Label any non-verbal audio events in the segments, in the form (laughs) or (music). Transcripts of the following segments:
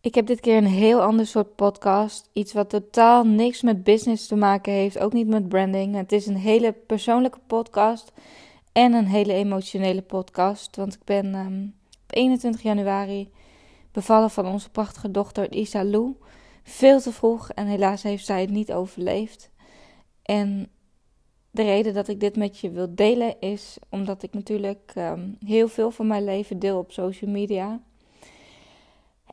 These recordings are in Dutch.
Ik heb dit keer een heel ander soort podcast. Iets wat totaal niks met business te maken heeft, ook niet met branding. Het is een hele persoonlijke podcast en een hele emotionele podcast. Want ik ben um, op 21 januari bevallen van onze prachtige dochter Isa Lou. Veel te vroeg en helaas heeft zij het niet overleefd. En de reden dat ik dit met je wil delen is omdat ik natuurlijk um, heel veel van mijn leven deel op social media.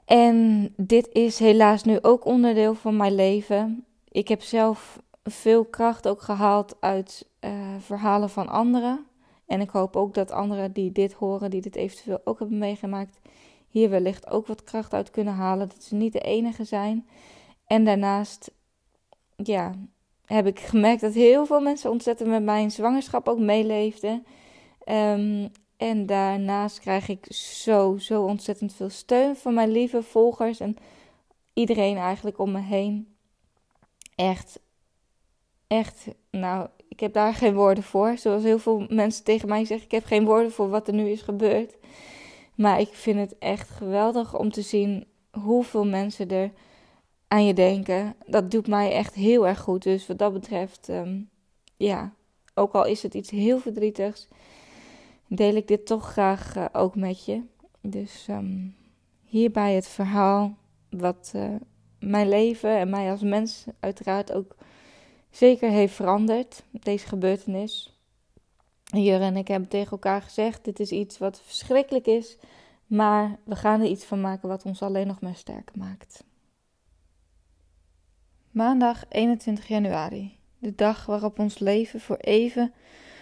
En dit is helaas nu ook onderdeel van mijn leven. Ik heb zelf veel kracht ook gehaald uit uh, verhalen van anderen. En ik hoop ook dat anderen die dit horen, die dit eventueel ook hebben meegemaakt, hier wellicht ook wat kracht uit kunnen halen. Dat ze niet de enige zijn. En daarnaast, ja, heb ik gemerkt dat heel veel mensen ontzettend met mijn zwangerschap ook meeleefden. Um, en daarnaast krijg ik zo, zo ontzettend veel steun van mijn lieve volgers en iedereen eigenlijk om me heen. Echt, echt, nou, ik heb daar geen woorden voor. Zoals heel veel mensen tegen mij zeggen, ik heb geen woorden voor wat er nu is gebeurd. Maar ik vind het echt geweldig om te zien hoeveel mensen er aan je denken. Dat doet mij echt heel erg goed. Dus wat dat betreft, ehm, ja, ook al is het iets heel verdrietigs, deel ik dit toch graag uh, ook met je. Dus um, hierbij het verhaal wat uh, mijn leven en mij als mens uiteraard ook zeker heeft veranderd. Deze gebeurtenis. Jur en ik hebben tegen elkaar gezegd: dit is iets wat verschrikkelijk is, maar we gaan er iets van maken wat ons alleen nog maar sterker maakt. Maandag 21 januari, de dag waarop ons leven voor even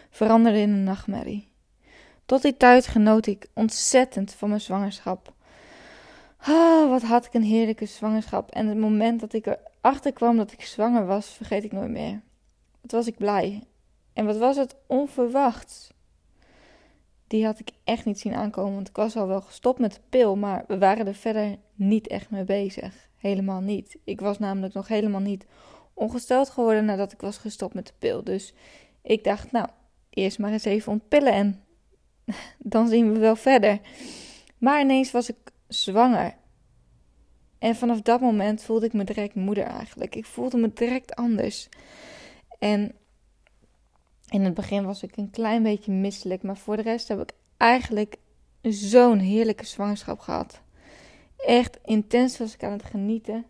veranderde in een nachtmerrie. Tot die tijd genoot ik ontzettend van mijn zwangerschap. Ah, wat had ik een heerlijke zwangerschap. En het moment dat ik erachter kwam dat ik zwanger was, vergeet ik nooit meer. Wat was ik blij. En wat was het onverwachts. Die had ik echt niet zien aankomen, want ik was al wel gestopt met de pil, maar we waren er verder niet echt mee bezig. Helemaal niet. Ik was namelijk nog helemaal niet ongesteld geworden nadat ik was gestopt met de pil. Dus ik dacht, nou, eerst maar eens even ontpillen en dan zien we wel verder. Maar ineens was ik zwanger. En vanaf dat moment voelde ik me direct moeder eigenlijk. Ik voelde me direct anders. En in het begin was ik een klein beetje misselijk. Maar voor de rest heb ik eigenlijk zo'n heerlijke zwangerschap gehad. Echt intens was ik aan het genieten.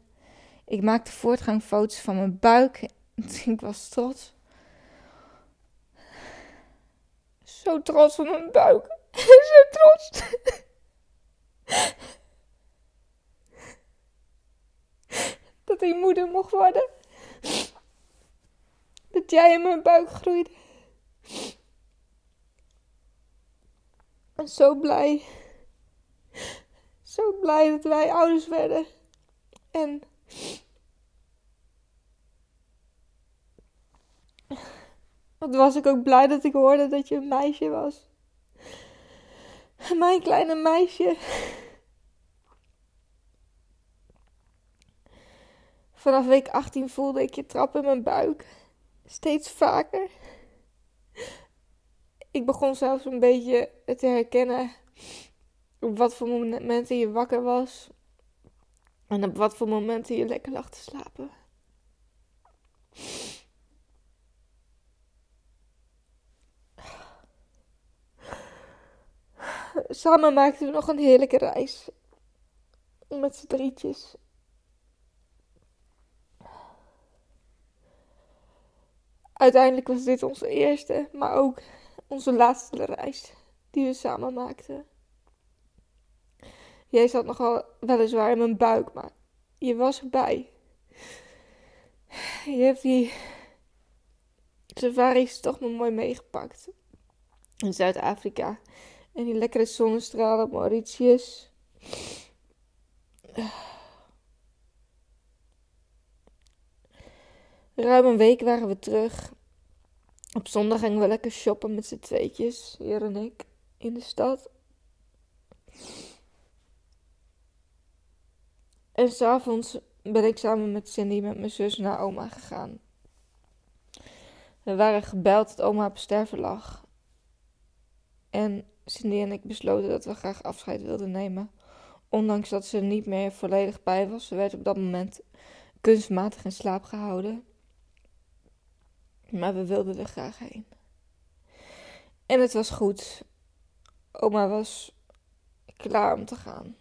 Ik maakte voortgang foto's van mijn buik. (laughs) Ik was trots. Zo trots op mijn buik. (laughs) Zo trots. (laughs) Dat ik moeder mocht worden. Dat jij in mijn buik groeide. En zo blij. Zo blij dat wij ouders werden. En Wat was ik ook blij dat ik hoorde dat je een meisje was. Mijn kleine meisje. Vanaf week 18 voelde ik je trap in mijn buik. Steeds vaker. Ik begon zelfs een beetje te herkennen op wat voor momenten je wakker was. En op wat voor momenten je lekker lag te slapen. Samen maakten we nog een heerlijke reis. Met z'n drietjes. Uiteindelijk was dit onze eerste, maar ook onze laatste reis die we samen maakten. Jij zat nogal weliswaar in mijn buik, maar je was erbij. Je hebt die safaris toch maar mooi meegepakt. In Zuid-Afrika. En die lekkere zonnestralen op Mauritius. Ruim een week waren we terug. Op zondag gingen we lekker shoppen met z'n tweetjes, hier en ik, in de stad. En s'avonds ben ik samen met Cindy met mijn zus naar oma gegaan. We waren gebeld dat oma op sterven lag. En Cindy en ik besloten dat we graag afscheid wilden nemen. Ondanks dat ze er niet meer volledig bij was. Ze werd op dat moment kunstmatig in slaap gehouden. Maar we wilden er graag heen. En het was goed. Oma was klaar om te gaan.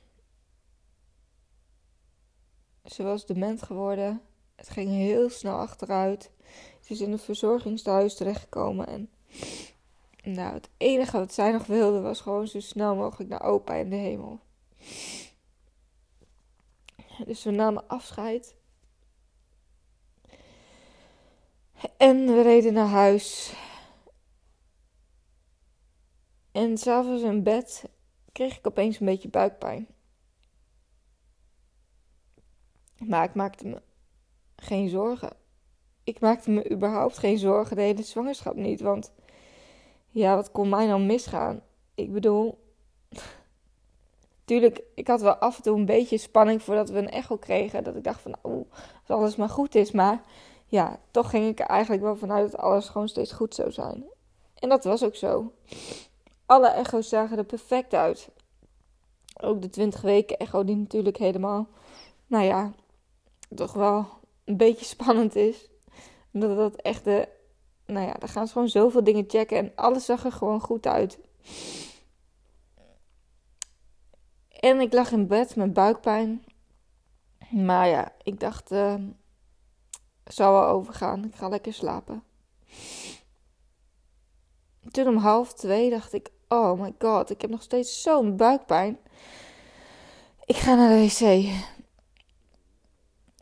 Ze was dement geworden. Het ging heel snel achteruit. Ze is in een verzorgingstehuis terechtgekomen. En nou, het enige wat zij nog wilde was gewoon zo snel mogelijk naar opa in de hemel. Dus we namen afscheid. En we reden naar huis. En s'avonds in bed kreeg ik opeens een beetje buikpijn. Maar ik maakte me geen zorgen. Ik maakte me überhaupt geen zorgen de hele zwangerschap niet. Want ja, wat kon mij nou misgaan? Ik bedoel, tuurlijk, ik had wel af en toe een beetje spanning voordat we een echo kregen. Dat ik dacht van, oh, als alles maar goed is. Maar ja, toch ging ik er eigenlijk wel vanuit dat alles gewoon steeds goed zou zijn. En dat was ook zo. Alle echo's zagen er perfect uit. Ook de 20 weken echo die natuurlijk helemaal, nou ja, toch wel een beetje spannend is. Dat dat echt de, nou ja, daar gaan ze gewoon zoveel dingen checken en alles zag er gewoon goed uit. En ik lag in bed met buikpijn. Maar ja, ik dacht, uh, zal wel overgaan. Ik ga lekker slapen. Toen om half twee dacht ik, oh my god, ik heb nog steeds zo'n buikpijn. Ik ga naar de wc.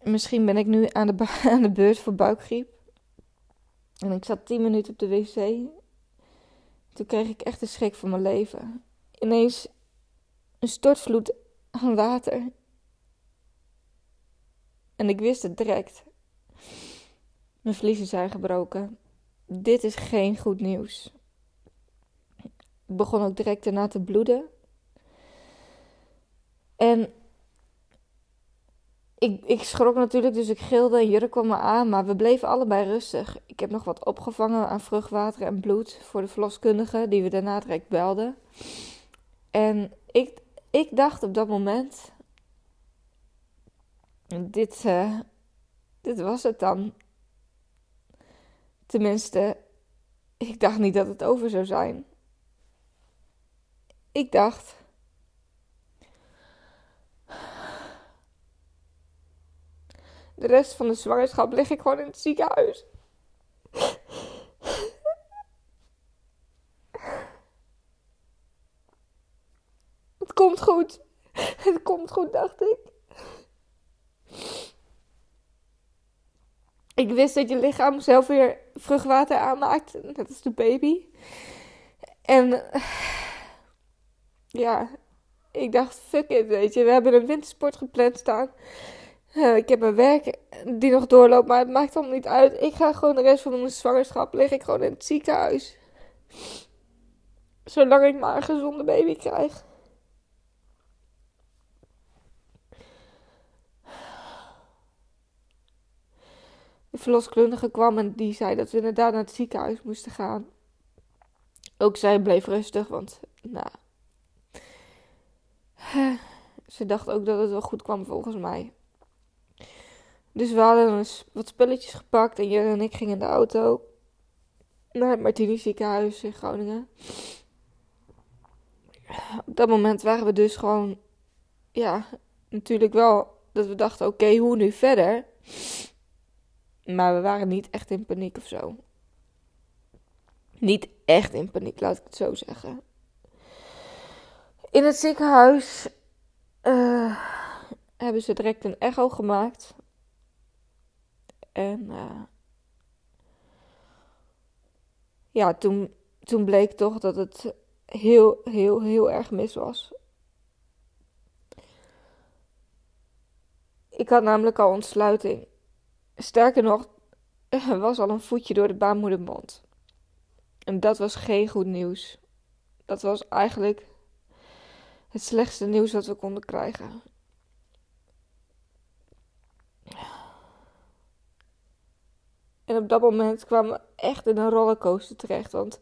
Misschien ben ik nu aan de, (laughs) aan de beurt voor buikgriep. En ik zat tien minuten op de wc. Toen kreeg ik echt de schrik van mijn leven. Ineens een stortvloed aan water. En ik wist het direct. Mijn vliezen zijn gebroken. Dit is geen goed nieuws. Ik begon ook direct daarna te bloeden. En ik, ik schrok natuurlijk, dus ik gilde en Jurk kwam me aan, maar we bleven allebei rustig. Ik heb nog wat opgevangen aan vruchtwater en bloed voor de verloskundige, die we daarna direct belden. En ik, ik dacht op dat moment, dit, uh, dit was het dan. Tenminste, ik dacht niet dat het over zou zijn. Ik dacht, De rest van de zwangerschap lig ik gewoon in het ziekenhuis. Het komt goed. Het komt goed, dacht ik. Ik wist dat je lichaam zelf weer vruchtwater aanmaakt, net als de baby. En ja, ik dacht, fuck it, weet je. We hebben een wintersport gepland staan. Ik heb mijn werk die nog doorloopt, maar het maakt allemaal niet uit. Ik ga gewoon de rest van mijn zwangerschap lig ik gewoon in het ziekenhuis. Zolang ik maar een gezonde baby krijg. De verloskundige kwam en die zei dat we inderdaad naar het ziekenhuis moesten gaan. Ook zij bleef rustig, want nou. Ze dacht ook dat het wel goed kwam volgens mij. Dus we hadden eens wat spulletjes gepakt en Jurgen en ik gingen in de auto naar het Martini ziekenhuis in Groningen. Op dat moment waren we dus gewoon, ja, natuurlijk wel dat we dachten, oké, hoe nu verder? Maar we waren niet echt in paniek of zo. Niet echt in paniek, laat ik het zo zeggen. In het ziekenhuis uh, hebben ze direct een echo gemaakt. En uh, ja, toen, toen bleek toch dat het heel, heel, heel erg mis was. Ik had namelijk al ontsluiting. Sterker nog, er was al een voetje door de baarmoedermond. En dat was geen goed nieuws. Dat was eigenlijk het slechtste nieuws dat we konden krijgen. En op dat moment kwamen we echt in een rollercoaster terecht. Want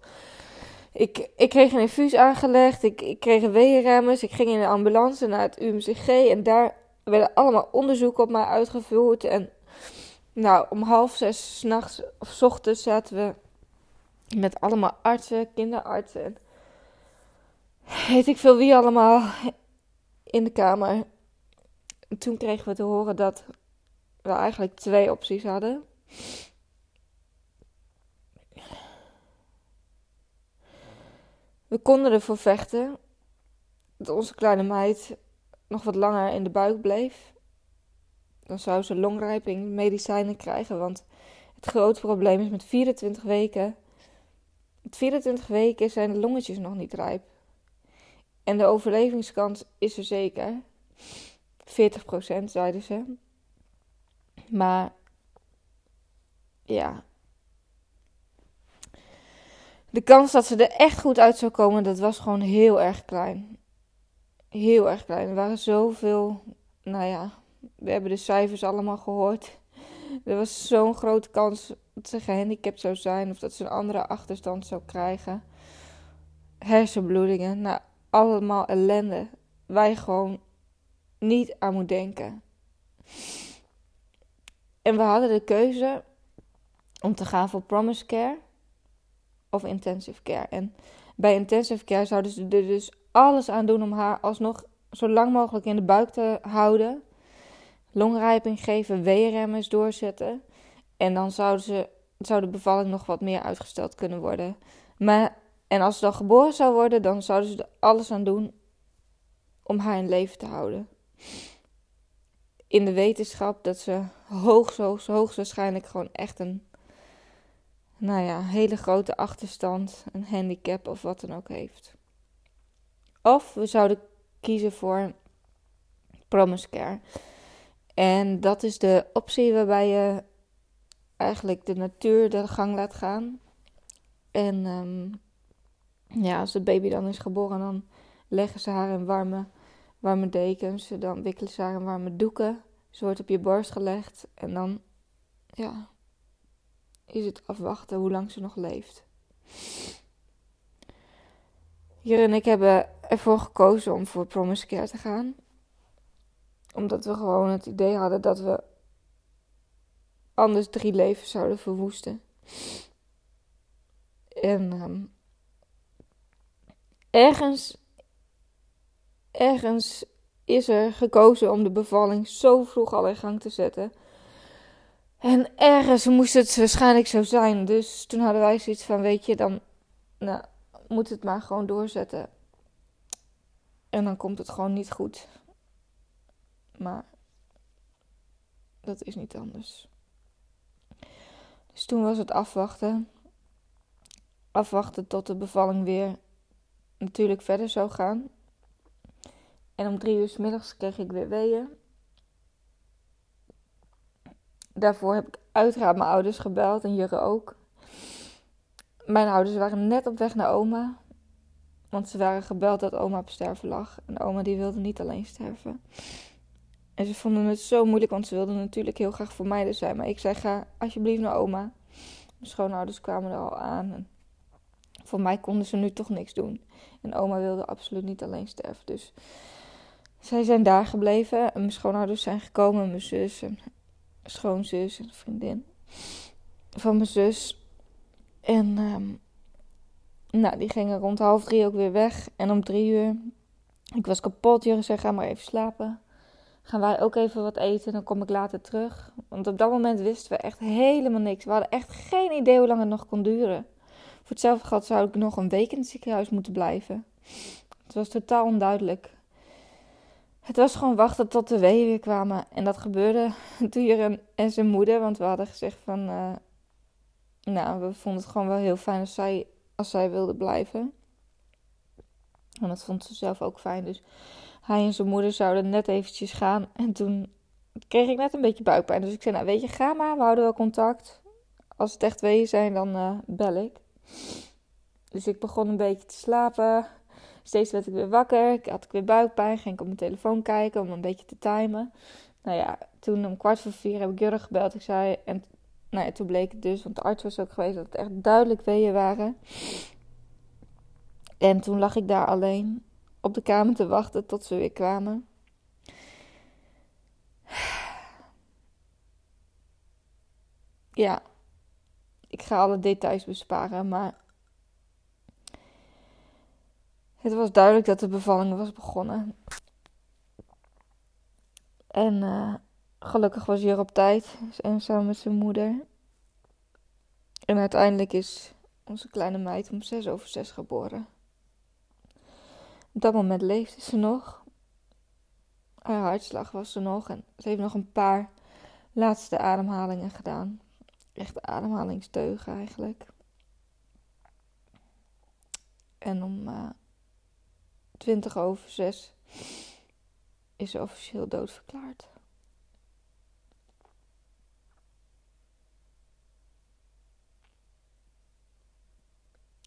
ik, ik kreeg een infuus aangelegd, ik, ik kreeg een weeënremmers, ik ging in de ambulance naar het UMCG en daar werden allemaal onderzoeken op mij uitgevoerd. En nou, om half zes s'nachts of s ochtends zaten we met allemaal artsen, kinderartsen en weet ik veel wie allemaal in de kamer. En toen kregen we te horen dat we eigenlijk twee opties hadden. We konden ervoor vechten dat onze kleine meid nog wat langer in de buik bleef. Dan zou ze longrijping medicijnen krijgen, want het grote probleem is met 24 weken. Met 24 weken zijn de longetjes nog niet rijp. En de overlevingskans is er zeker. 40% zeiden ze. Maar ja, de kans dat ze er echt goed uit zou komen, dat was gewoon heel erg klein. Heel erg klein. Er waren zoveel, nou ja, we hebben de cijfers allemaal gehoord. Er was zo'n grote kans dat ze gehandicapt zou zijn of dat ze een andere achterstand zou krijgen. Hersenbloedingen, nou, allemaal ellende. Wij gewoon niet aan moeten denken. En we hadden de keuze om te gaan voor Promise Care of intensive care. En bij intensive care zouden ze er dus alles aan doen om haar alsnog zo lang mogelijk in de buik te houden. Longrijping geven, weerremmers doorzetten. En dan zouden ze, zou de bevalling nog wat meer uitgesteld kunnen worden. Maar, en als ze dan geboren zou worden, dan zouden ze er alles aan doen om haar in leven te houden. In de wetenschap dat ze hoogst, hoogstwaarschijnlijk gewoon echt een nou ja, hele grote achterstand, een handicap of wat dan ook heeft. Of we zouden kiezen voor promise care. En dat is de optie waarbij je eigenlijk de natuur de gang laat gaan. En um, ja, als de baby dan is geboren, dan leggen ze haar in warme, warme dekens. Dan wikkelen ze haar in warme doeken. Ze wordt op je borst gelegd. En dan, ja, is het afwachten hoe lang ze nog leeft. Hier en ik hebben ervoor gekozen om voor Promise Care te gaan. Omdat we gewoon het idee hadden dat we anders drie levens zouden verwoesten. En um, ergens, ergens is er gekozen om de bevalling zo vroeg al in gang te zetten en ergens moest het waarschijnlijk zo zijn. Dus toen hadden wij zoiets van: Weet je, dan nou, moet het maar gewoon doorzetten. En dan komt het gewoon niet goed. Maar dat is niet anders. Dus toen was het afwachten. Afwachten tot de bevalling weer natuurlijk verder zou gaan. En om drie uur s middags kreeg ik weer weeën daarvoor heb ik uiteraard mijn ouders gebeld en Jurre ook. Mijn ouders waren net op weg naar oma. Want ze waren gebeld dat oma op sterven lag. En oma die wilde niet alleen sterven. En ze vonden het zo moeilijk, want ze wilden natuurlijk heel graag voor mij er zijn. Maar ik zei, ga alsjeblieft naar oma. Mijn schoonouders kwamen er al aan. En voor mij konden ze nu toch niks doen. En oma wilde absoluut niet alleen sterven. Dus zij zijn daar gebleven. En mijn schoonouders zijn gekomen, mijn zus en schoonzus en vriendin van mijn zus. En um, nou, die gingen rond half drie ook weer weg. En om drie uur, ik was kapot. Jurgen zei, ga maar even slapen. Gaan wij ook even wat eten, dan kom ik later terug. Want op dat moment wisten we echt helemaal niks. We hadden echt geen idee hoe lang het nog kon duren. Voor hetzelfde geld zou ik nog een week in het ziekenhuis moeten blijven. Het was totaal onduidelijk. Het was gewoon wachten tot de weeën weer kwamen. En dat gebeurde (laughs) toen Jurgen en zijn moeder. Want we hadden gezegd van... Uh, nou, we vonden het gewoon wel heel fijn als zij, als zij wilde blijven. En dat vond ze zelf ook fijn. Dus hij en zijn moeder zouden net eventjes gaan. En toen kreeg ik net een beetje buikpijn. Dus ik zei, nou weet je, ga maar. We houden wel contact. Als het echt weeën zijn, dan uh, bel ik. Dus ik begon een beetje te slapen. Steeds werd ik weer wakker. Ik had ik weer buikpijn. Ging ik op mijn telefoon kijken om een beetje te timen. Nou ja, toen om kwart voor vier heb ik Jurgen gebeld. Ik zei, en nou ja, toen bleek het dus, want de arts was ook geweest, dat het echt duidelijk weeën waren. En toen lag ik daar alleen op de kamer te wachten tot ze weer kwamen. Ja, ik ga alle details besparen, maar het was duidelijk dat de bevalling was begonnen. En uh, gelukkig was Jur op tijd en samen met zijn moeder. En uiteindelijk is onze kleine meid om zes over zes geboren. Op dat moment leefde ze nog. Haar hartslag was er nog en ze heeft nog een paar laatste ademhalingen gedaan. Echt ademhalingsteugen eigenlijk. En om uh, 20 over 6 is officieel doodverklaard.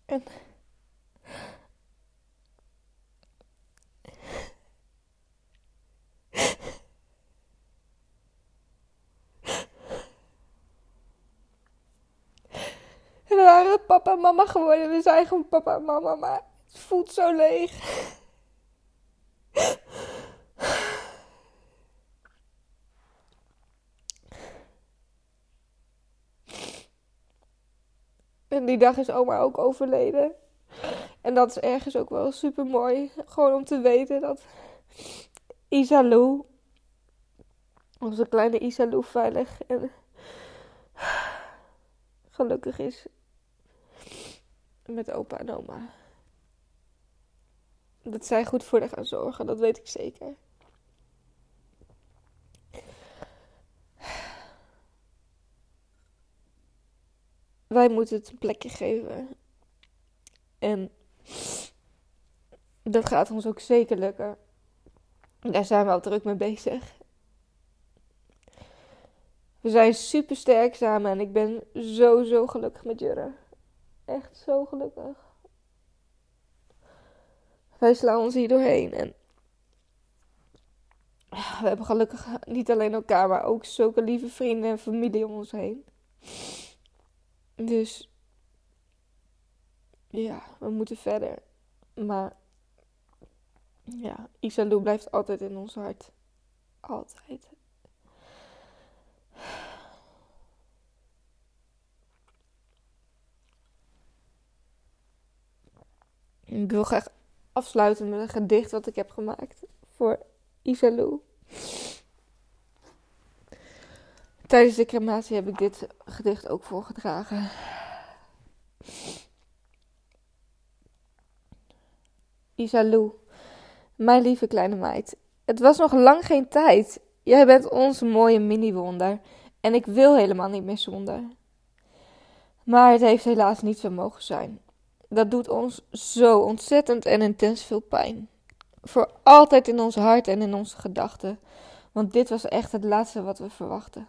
En En we waren papa en mama geworden. We zijn gewoon papa en mama, maar het voelt zo leeg. En die dag is oma ook overleden. En dat is ergens ook wel super mooi. Gewoon om te weten dat Isalou, onze kleine Isalou, veilig en gelukkig is met opa en oma. Dat zij goed voor haar gaan zorgen, dat weet ik zeker. Wij moeten het een plekje geven. En dat gaat ons ook zeker lukken. Daar zijn we al druk mee bezig. We zijn super sterk samen en ik ben zo, zo gelukkig met Jurre. Echt zo gelukkig. Wij slaan ons hier doorheen en we hebben gelukkig niet alleen elkaar, maar ook zulke lieve vrienden en familie om ons heen. Dus ja, we moeten verder. Maar ja, Isalou blijft altijd in ons hart. Altijd. Ik wil graag afsluiten met een gedicht wat ik heb gemaakt voor Isalou. Tijdens de crematie heb ik dit gedicht ook voorgedragen. Isalou, mijn lieve kleine meid. Het was nog lang geen tijd. Jij bent ons mooie mini-wonder. En ik wil helemaal niet meer zonder. Maar het heeft helaas niet zo mogen zijn. Dat doet ons zo ontzettend en intens veel pijn. Voor altijd in ons hart en in onze gedachten. Want dit was echt het laatste wat we verwachten.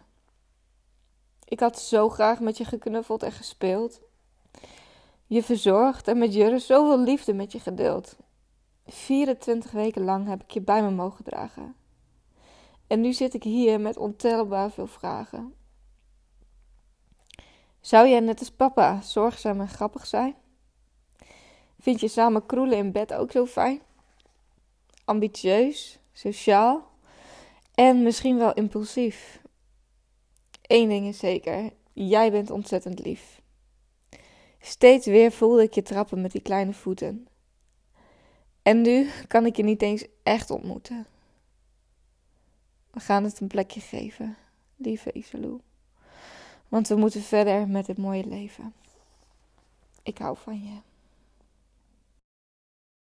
Ik had zo graag met je geknuffeld en gespeeld. Je verzorgd en met Jurre zoveel liefde met je gedeeld. 24 weken lang heb ik je bij me mogen dragen. En nu zit ik hier met ontelbaar veel vragen. Zou jij net als papa zorgzaam en grappig zijn? Vind je samen kroelen in bed ook zo fijn? Ambitieus, sociaal en misschien wel impulsief. Eén ding is zeker: jij bent ontzettend lief. Steeds weer voelde ik je trappen met die kleine voeten. En nu kan ik je niet eens echt ontmoeten. We gaan het een plekje geven, lieve Isalou. Want we moeten verder met het mooie leven. Ik hou van je.